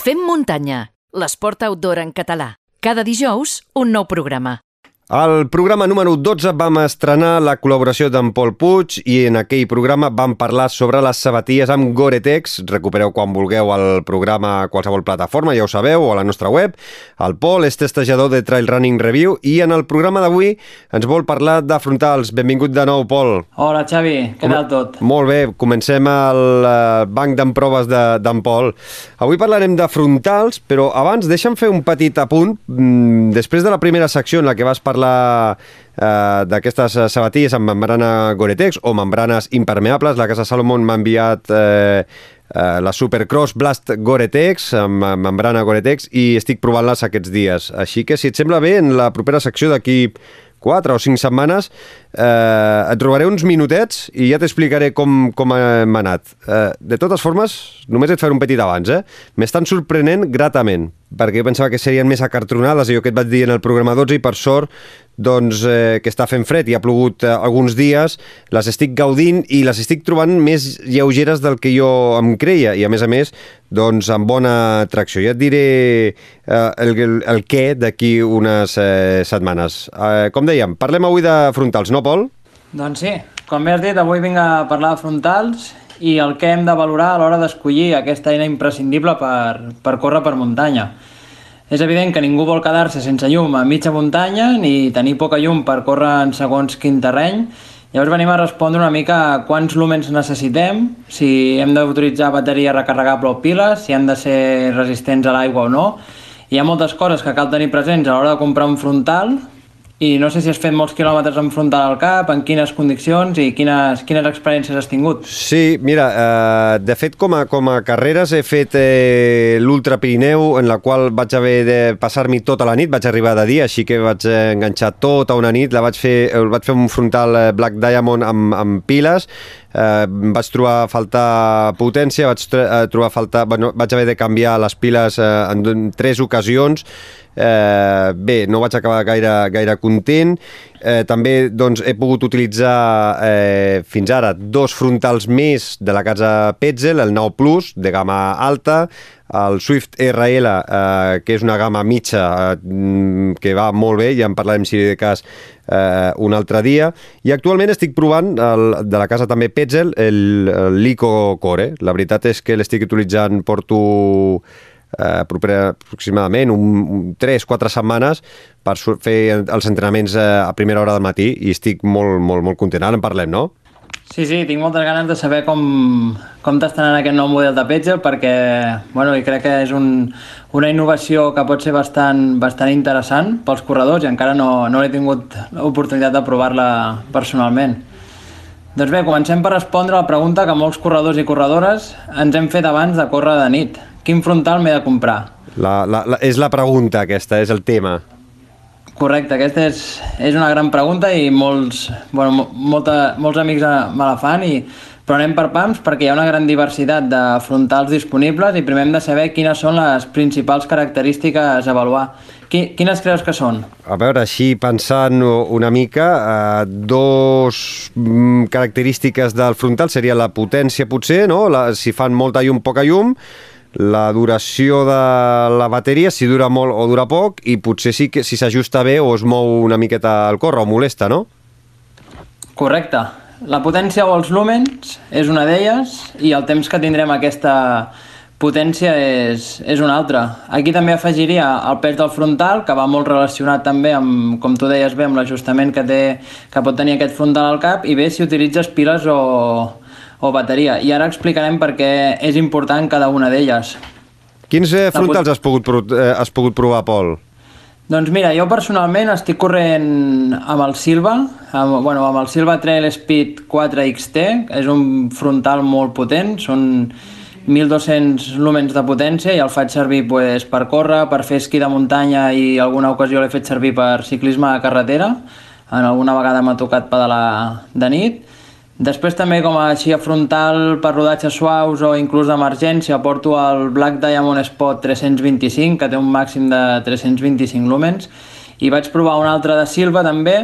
Fem muntanya, l'esport outdoor en català. Cada dijous, un nou programa. Al programa número 12 vam estrenar la col·laboració d'en Pol Puig i en aquell programa vam parlar sobre les sabatilles amb Gore-Tex. Recupereu quan vulgueu el programa a qualsevol plataforma, ja ho sabeu, o a la nostra web. El Pol és testejador de Trail Running Review i en el programa d'avui ens vol parlar de frontals. Benvingut de nou, Pol. Hola, Xavi. Què tal tot? Molt bé, comencem el uh, banc d'emproves d'en de, Pol. Avui parlarem de frontals, però abans deixa'm fer un petit apunt. Mm, després de la primera secció en la que vas parlar parlar eh, d'aquestes sabatilles amb membrana Gore-Tex o membranes impermeables. La Casa Salomon m'ha enviat eh, eh, la Supercross Blast Gore-Tex amb membrana Gore-Tex i estic provant-les aquests dies. Així que, si et sembla bé, en la propera secció d'aquí 4 o 5 setmanes eh, et trobaré uns minutets i ja t'explicaré com, com hem anat. Eh, de totes formes, només et faré un petit abans, eh? M'estan sorprenent gratament, perquè jo pensava que serien més acartronades, allò que et vaig dir en el programa 12, i per sort doncs, eh, que està fent fred i ha plogut eh, alguns dies, les estic gaudint i les estic trobant més lleugeres del que jo em creia i a més a més doncs amb bona tracció. Ja et diré eh, el, el, el què d'aquí unes eh, setmanes. Eh, com dèiem, parlem avui de frontals, no Pol? Doncs sí, com bé has dit, avui vinc a parlar de frontals i el que hem de valorar a l'hora d'escollir aquesta eina imprescindible per, per córrer per muntanya. És evident que ningú vol quedar-se sense llum a mitja muntanya ni tenir poca llum per córrer en segons quin terreny. Llavors venim a respondre una mica a quants lúmens necessitem, si hem d'utilitzar bateria recarregable o piles, si han de ser resistents a l'aigua o no. Hi ha moltes coses que cal tenir presents a l'hora de comprar un frontal, i no sé si has fet molts quilòmetres en frontal al cap, en quines condicions i quines, quines experiències has tingut. Sí, mira, eh, de fet com a, com a carreres he fet eh, l'Ultra Pirineu en la qual vaig haver de passar-m'hi tota la nit, vaig arribar de dia, així que vaig enganxar tota una nit, la vaig fer, vaig fer un frontal eh, Black Diamond amb, amb piles, eh, vaig trobar a faltar potència, vaig eh, trobar a faltar, bueno, vaig haver de canviar les piles eh, en tres ocasions, Eh, bé, no vaig acabar gaire, gaire content. Eh, també doncs, he pogut utilitzar eh, fins ara dos frontals més de la casa Petzel, el 9 Plus, de gamma alta, el Swift RL, eh, que és una gamma mitja eh, que va molt bé, ja en parlarem si de cas eh, un altre dia, i actualment estic provant el, de la casa també Petzel, l'Ico Core. La veritat és que l'estic utilitzant, porto eh, proper, aproximadament un, un 3-4 setmanes per fer els entrenaments eh, a primera hora del matí i estic molt, molt, molt content. Ara en parlem, no? Sí, sí, tinc moltes ganes de saber com, com t'estan en aquest nou model de Petzel perquè bueno, crec que és un, una innovació que pot ser bastant, bastant interessant pels corredors i encara no, no he tingut l'oportunitat de provar-la personalment. Doncs bé, comencem per respondre a la pregunta que molts corredors i corredores ens hem fet abans de córrer de nit. Quin frontal m'he de comprar? La, la, la, és la pregunta aquesta, és el tema. Correcte, aquesta és, és una gran pregunta i molts, bueno, molta, molts amics me la fan, i, però anem per pams perquè hi ha una gran diversitat de frontals disponibles i primer hem de saber quines són les principals característiques a avaluar. Quines creus que són? A veure, així pensant una mica, eh, dos mm, característiques del frontal seria la potència potser, no? La, si fan molta llum, poca llum, la duració de la bateria, si dura molt o dura poc, i potser sí que si s'ajusta bé o es mou una miqueta al córrer o molesta, no? Correcte. La potència o els lúmens és una d'elles i el temps que tindrem aquesta potència és, és una altra. Aquí també afegiria el pes del frontal, que va molt relacionat també amb, com tu deies bé, amb l'ajustament que, té, que pot tenir aquest frontal al cap i bé si utilitzes piles o, o bateria. I ara explicarem per què és important cada una d'elles. Quins eh, frontals has pogut, eh, has pogut provar, Pol? Doncs mira, jo personalment estic corrent amb el Silva, amb, bueno, amb el Silva Trail Speed 4 XT, és un frontal molt potent, són 1.200 lúmens de potència i el faig servir pues, per córrer, per fer esquí de muntanya i alguna ocasió l'he fet servir per ciclisme a carretera, en alguna vegada m'ha tocat pedalar de nit, Després també com a així frontal per rodatges suaus o inclús d'emergència porto el Black Diamond Spot 325 que té un màxim de 325 lúmens i vaig provar un altre de Silva també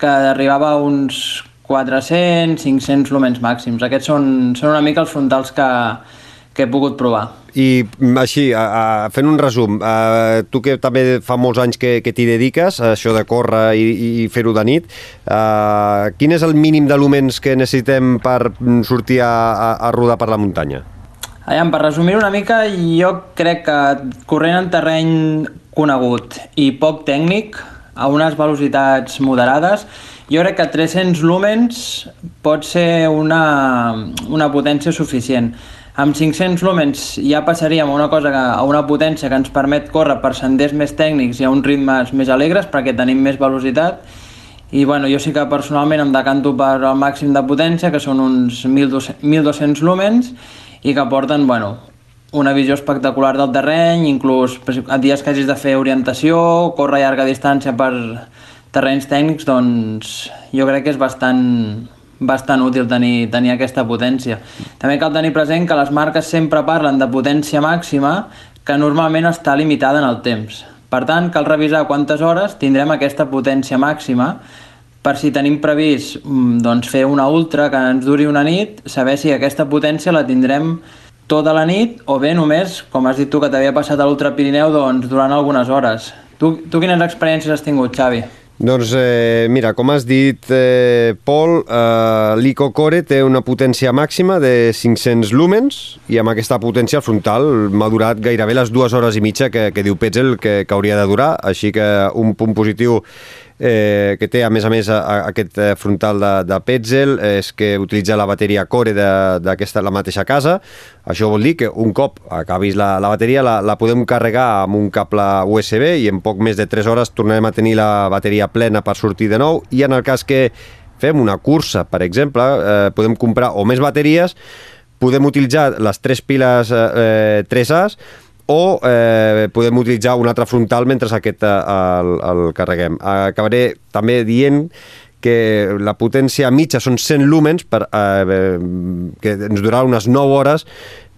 que arribava a uns 400-500 lúmens màxims. Aquests són, són una mica els frontals que, que he pogut provar. I així, a, a, fent un resum, a, tu que també fa molts anys que, que t'hi dediques, a això de córrer i, i fer-ho de nit, a, quin és el mínim de lumens que necessitem per sortir a, a, a rodar per la muntanya? Aviam, per resumir una mica, jo crec que corrent en terreny conegut i poc tècnic, a unes velocitats moderades, jo crec que 300 lumens pot ser una, una potència suficient. Amb 500 lumens ja passaríem a una cosa que, a una potència que ens permet córrer per senders més tècnics i a uns ritmes més alegres perquè tenim més velocitat. I bueno, jo sí que personalment em decanto per al màxim de potència que són uns 1200, 1200 lumens i que porten bueno, una visió espectacular del terreny, inclús a dies que hagis de fer orientació, córrer a llarga distància per terrenys tècnics, doncs jo crec que és bastant, bastant útil tenir, tenir aquesta potència. També cal tenir present que les marques sempre parlen de potència màxima que normalment està limitada en el temps. Per tant, cal revisar quantes hores tindrem aquesta potència màxima per si tenim previst mm, doncs, fer una ultra que ens duri una nit, saber si aquesta potència la tindrem tota la nit o bé només, com has dit tu, que t'havia passat a l'Ultra Pirineu, doncs durant algunes hores. Tu, tu quines experiències has tingut, Xavi? Doncs eh, mira, com has dit, eh, Pol, eh, l'Ico Core té una potència màxima de 500 lúmens i amb aquesta potència el frontal m'ha durat gairebé les dues hores i mitja que, que diu Petzel que, que hauria de durar, així que un punt positiu eh, que té a més a més a, a, aquest eh, frontal de, de Petzel és que utilitza la bateria Core d'aquesta la mateixa casa. Això vol dir que un cop acabis la, la bateria la, la podem carregar amb un cable USB i en poc més de 3 hores tornarem a tenir la bateria plena per sortir de nou i en el cas que fem una cursa, per exemple, eh, podem comprar o més bateries, podem utilitzar les tres piles eh, 3As o eh, podem utilitzar un altre frontal mentre aquest eh, el, el carreguem. Acabaré també dient que la potència mitja són 100 lúmens, per, eh, que ens durarà unes 9 hores,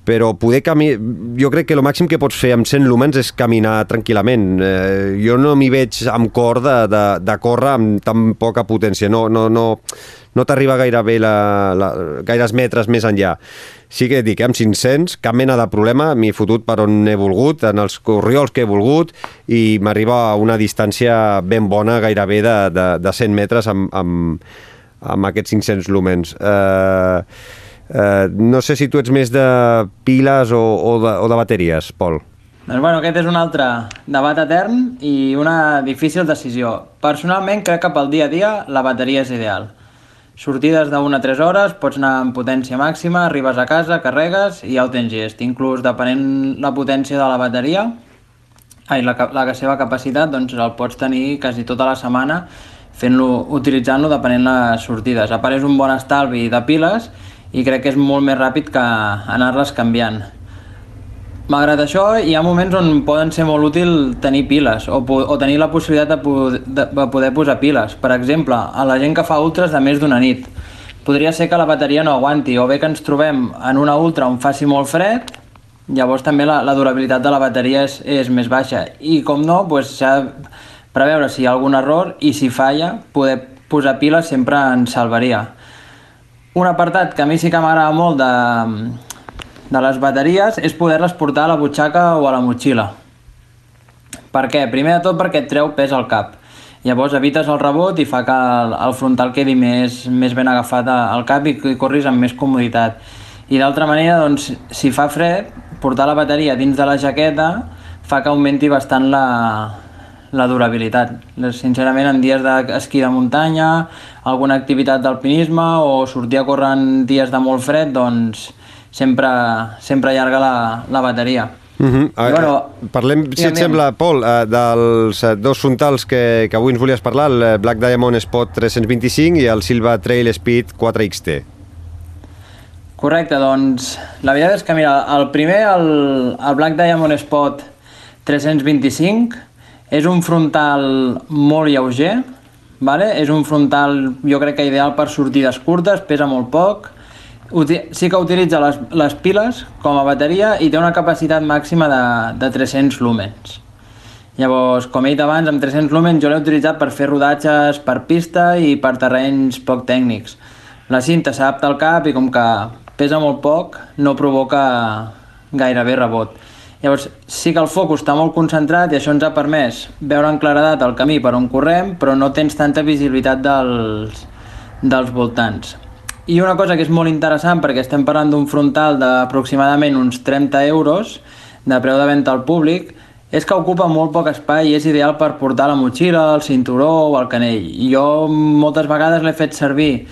però poder caminar... Jo crec que el màxim que pots fer amb 100 lúmens és caminar tranquil·lament. Eh, jo no m'hi veig amb cor de, de, de córrer amb tan poca potència. No, no, no, no t'arriba gairebé la, la, gaires metres més enllà. Sí que dic, eh, amb 500, cap mena de problema, m'he fotut per on he volgut, en els corriols que he volgut, i m'arriba a una distància ben bona, gairebé de, de, de 100 metres amb, amb, amb aquests 500 lúmens. Eh, eh, no sé si tu ets més de piles o, o, de, o de bateries, Pol. Doncs bueno, aquest és un altre debat etern i una difícil decisió. Personalment crec que pel dia a dia la bateria és ideal. Sortides de 1 a 3 hores, pots anar amb potència màxima, arribes a casa, carregues i ja ho tens gest. Inclús depenent la potència de la bateria, ai, la, la seva capacitat, doncs el pots tenir quasi tota la setmana fent-lo, utilitzant-lo depenent les sortides. Apareix un bon estalvi de piles i crec que és molt més ràpid que anar-les canviant. Malgrat això, hi ha moments on poden ser molt útil tenir piles o, o tenir la possibilitat de poder, de, de poder posar piles. Per exemple, a la gent que fa ultres de més d'una nit. Podria ser que la bateria no aguanti o bé que ens trobem en una ultra on faci molt fred, llavors també la, la durabilitat de la bateria és, és més baixa. I com no, doncs s'ha de preveure si hi ha algun error i si falla, poder posar piles sempre ens salvaria. Un apartat que a mi sí que m'agrada molt de, de les bateries és poder-les portar a la butxaca o a la motxilla. Per què? Primer de tot perquè et treu pes al cap. Llavors evites el rebot i fa que el, el frontal quedi més, més ben agafat al cap i, i corris amb més comoditat. I d'altra manera, doncs, si fa fred, portar la bateria dins de la jaqueta fa que augmenti bastant la, la durabilitat. Sincerament, en dies d'esquí de muntanya, alguna activitat d'alpinisme o sortir a córrer en dies de molt fred, doncs sempre, sempre allarga la, la bateria. Uh -huh. I, bueno, Parlem, si et sembla, Pol, uh, dels uh, dos frontals que, que avui ens volies parlar, el Black Diamond Spot 325 i el Silva Trail Speed 4XT. Correcte, doncs la veritat és que, mira, el primer, el, el Black Diamond Spot 325, és un frontal molt lleuger, vale? és un frontal, jo crec que ideal per sortides curtes, pesa molt poc, sí que utilitza les, les piles com a bateria i té una capacitat màxima de, de 300 lúmens. Llavors, com he dit abans, amb 300 lúmens jo l'he utilitzat per fer rodatges per pista i per terrenys poc tècnics. La cinta s'adapta al cap i com que pesa molt poc, no provoca, gairebé rebot. Llavors, sí que el focus està molt concentrat i això ens ha permès veure en claredat el camí per on correm, però no tens tanta visibilitat dels, dels voltants. I una cosa que és molt interessant, perquè estem parlant d'un frontal d'aproximadament uns 30 euros de preu de venda al públic, és que ocupa molt poc espai i és ideal per portar la motxilla, el cinturó o el canell. Jo moltes vegades l'he fet servir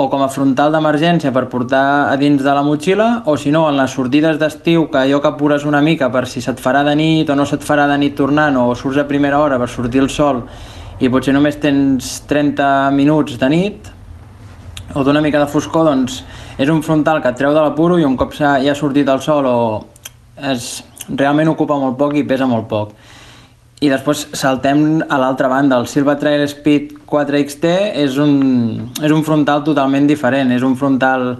o com a frontal d'emergència per portar a dins de la motxilla, o si no, en les sortides d'estiu, que allò que apures una mica per si se't farà de nit o no se't farà de nit tornant, o surts a primera hora per sortir el sol i potser només tens 30 minuts de nit, o d'una mica de foscor, doncs és un frontal que et treu de l'apuro i un cop ja ha sortit el sol o es, realment ocupa molt poc i pesa molt poc. I després saltem a l'altra banda. El Silva Trail Speed 4XT és un, és un frontal totalment diferent. És un frontal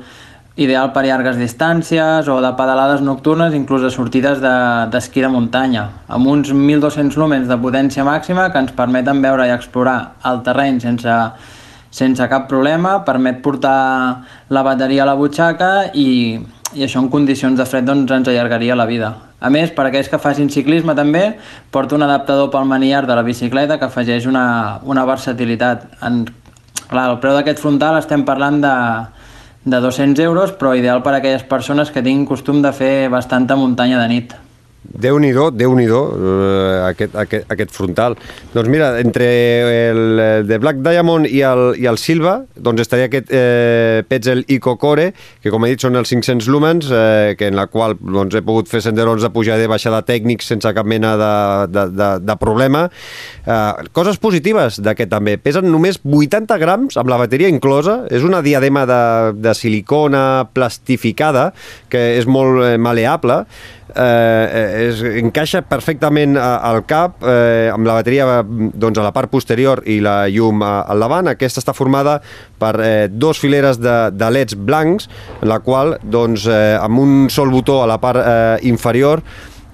ideal per llargues distàncies o de pedalades nocturnes, inclús de sortides d'esquí de, de muntanya, amb uns 1.200 lúmens de potència màxima que ens permeten veure i explorar el terreny sense, sense cap problema, permet portar la bateria a la butxaca i, i això en condicions de fred doncs, ens allargaria la vida. A més, per aquells que facin ciclisme també, porta un adaptador pel maniar de la bicicleta que afegeix una, una versatilitat. En, clar, el preu d'aquest frontal estem parlant de, de 200 euros, però ideal per a aquelles persones que tinguin costum de fer bastanta muntanya de nit. Déu-n'hi-do, déu nhi eh, aquest, aquest, aquest frontal. Doncs mira, entre el, de Black Diamond i el, i el Silva, doncs estaria aquest eh, Petzl Eco Core, que com he dit són els 500 lumens, eh, que en la qual doncs, he pogut fer senderons de pujada i baixada tècnics sense cap mena de, de, de, de problema. Eh, coses positives d'aquest també. Pesen només 80 grams amb la bateria inclosa. És una diadema de, de silicona plastificada que és molt eh, maleable eh, es encaixa perfectament al cap eh, amb la bateria doncs, a la part posterior i la llum al davant. Aquesta està formada per eh, dos fileres de, de leds blancs, la qual doncs, eh, amb un sol botó a la part eh, inferior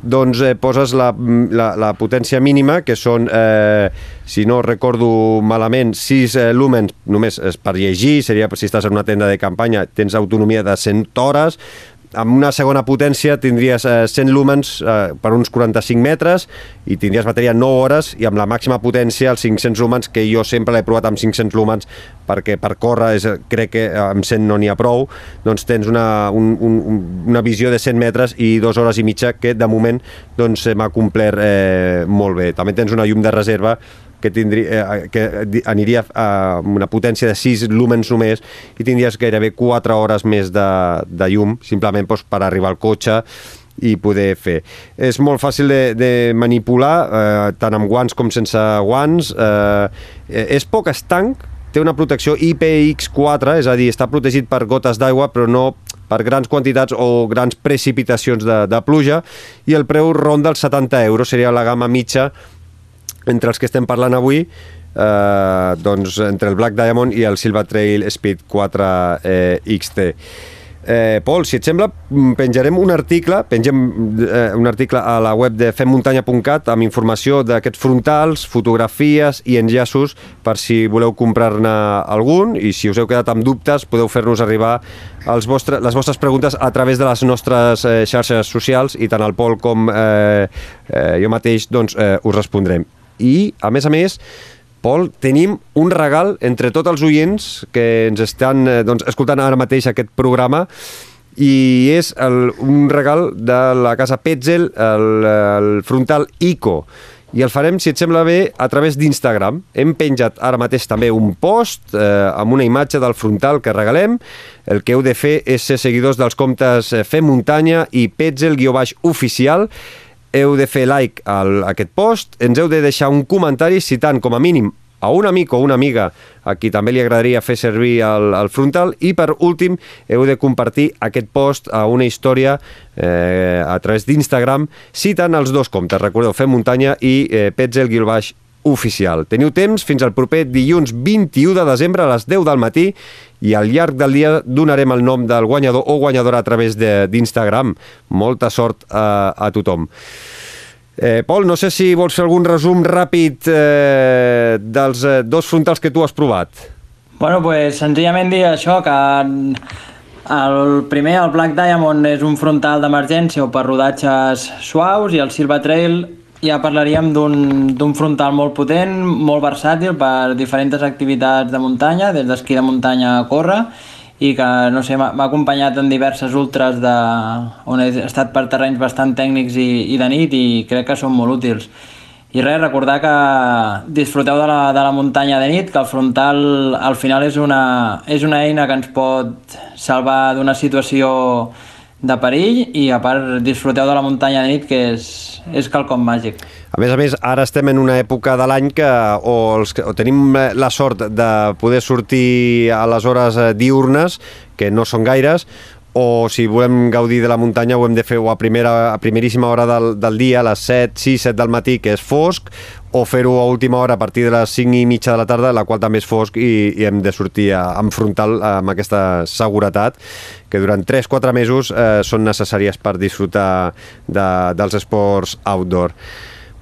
doncs eh, poses la, la, la potència mínima, que són, eh, si no recordo malament, 6 eh, lúmens només és per llegir, seria si estàs en una tenda de campanya, tens autonomia de 100 hores, amb una segona potència tindries eh, 100 lúmens eh, per uns 45 metres i tindries bateria 9 hores i amb la màxima potència els 500 lúmens que jo sempre l'he provat amb 500 lúmens perquè per córrer és, crec que amb 100 no n'hi ha prou doncs tens una, un, un, una visió de 100 metres i 2 hores i mitja que de moment doncs, m'ha complert eh, molt bé. També tens una llum de reserva que, tindria, eh, que aniria a una potència de 6 lúmens només i tindries gairebé 4 hores més de, de llum, simplement doncs, per arribar al cotxe i poder fer. És molt fàcil de, de manipular, eh, tant amb guants com sense guants. Eh, és poc estanc, té una protecció IPX4, és a dir, està protegit per gotes d'aigua, però no per grans quantitats o grans precipitacions de, de pluja, i el preu ronda els 70 euros, seria la gamma mitja entre els que estem parlant avui, eh, doncs entre el Black Diamond i el Silver Trail Speed 4 eh, XT. Eh, Pol, si et sembla, penjarem un article, pengem eh, un article a la web de femmuntanya.cat amb informació d'aquests frontals, fotografies i enllaços per si voleu comprar-ne algun i si us heu quedat amb dubtes podeu fer-nos arribar els vostre, les vostres preguntes a través de les nostres eh, xarxes socials i tant el Pol com eh, eh, jo mateix doncs, eh, us respondrem i, a més a més, Pol, tenim un regal entre tots els oients que ens estan eh, doncs, escoltant ara mateix aquest programa i és el, un regal de la casa Petzel, el, el frontal ICO i el farem, si et sembla bé, a través d'Instagram. Hem penjat ara mateix també un post eh, amb una imatge del frontal que regalem. El que heu de fer és ser seguidors dels comptes eh, Fem Muntanya i Petzel-oficial heu de fer like a aquest post, ens heu de deixar un comentari citant com a mínim a un amic o una amiga a qui també li agradaria fer servir el, el frontal. I per últim heu de compartir aquest post a una història eh, a través d'Instagram citant els dos comptes, recordeu, Fem Muntanya i eh, Petzel Guilbaix oficial. Teniu temps fins al proper dilluns 21 de desembre a les 10 del matí i al llarg del dia donarem el nom del guanyador o guanyadora a través d'Instagram. Molta sort a, a tothom. Eh, Pol, no sé si vols fer algun resum ràpid eh, dels eh, dos frontals que tu has provat. Bueno, pues senzillament dir això, que El primer, el Black Diamond, és un frontal d'emergència o per rodatges suaus i el Silva Trail ja parlaríem d'un frontal molt potent, molt versàtil per diferents activitats de muntanya, des d'esquí de muntanya a córrer, i que no sé, m'ha acompanyat en diverses ultres de, on he estat per terrenys bastant tècnics i, i de nit i crec que són molt útils. I res, recordar que disfruteu de la, de la muntanya de nit, que el frontal al final és una, és una eina que ens pot salvar d'una situació de perill i a part disfruteu de la muntanya de nit que és, és quelcom màgic. A més a més, ara estem en una època de l'any que o, els, o tenim la sort de poder sortir a les hores eh, diurnes, que no són gaires, o si volem gaudir de la muntanya ho hem de fer a, primera, a primeríssima hora del, del dia, a les 7, 6, 7 del matí, que és fosc, o fer-ho a última hora a partir de les 5 i mitja de la tarda, la qual també és fosc i, i hem de sortir a, en frontal amb aquesta seguretat que durant 3-4 mesos eh, són necessàries per disfrutar de, dels esports outdoor.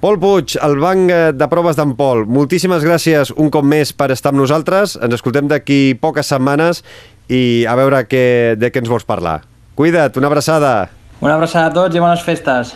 Pol Puig, el banc de proves d'en Pol, moltíssimes gràcies un cop més per estar amb nosaltres. Ens escoltem d'aquí poques setmanes i a veure què, de què ens vols parlar. Cuida't, una abraçada. Una abraçada a tots i bones festes.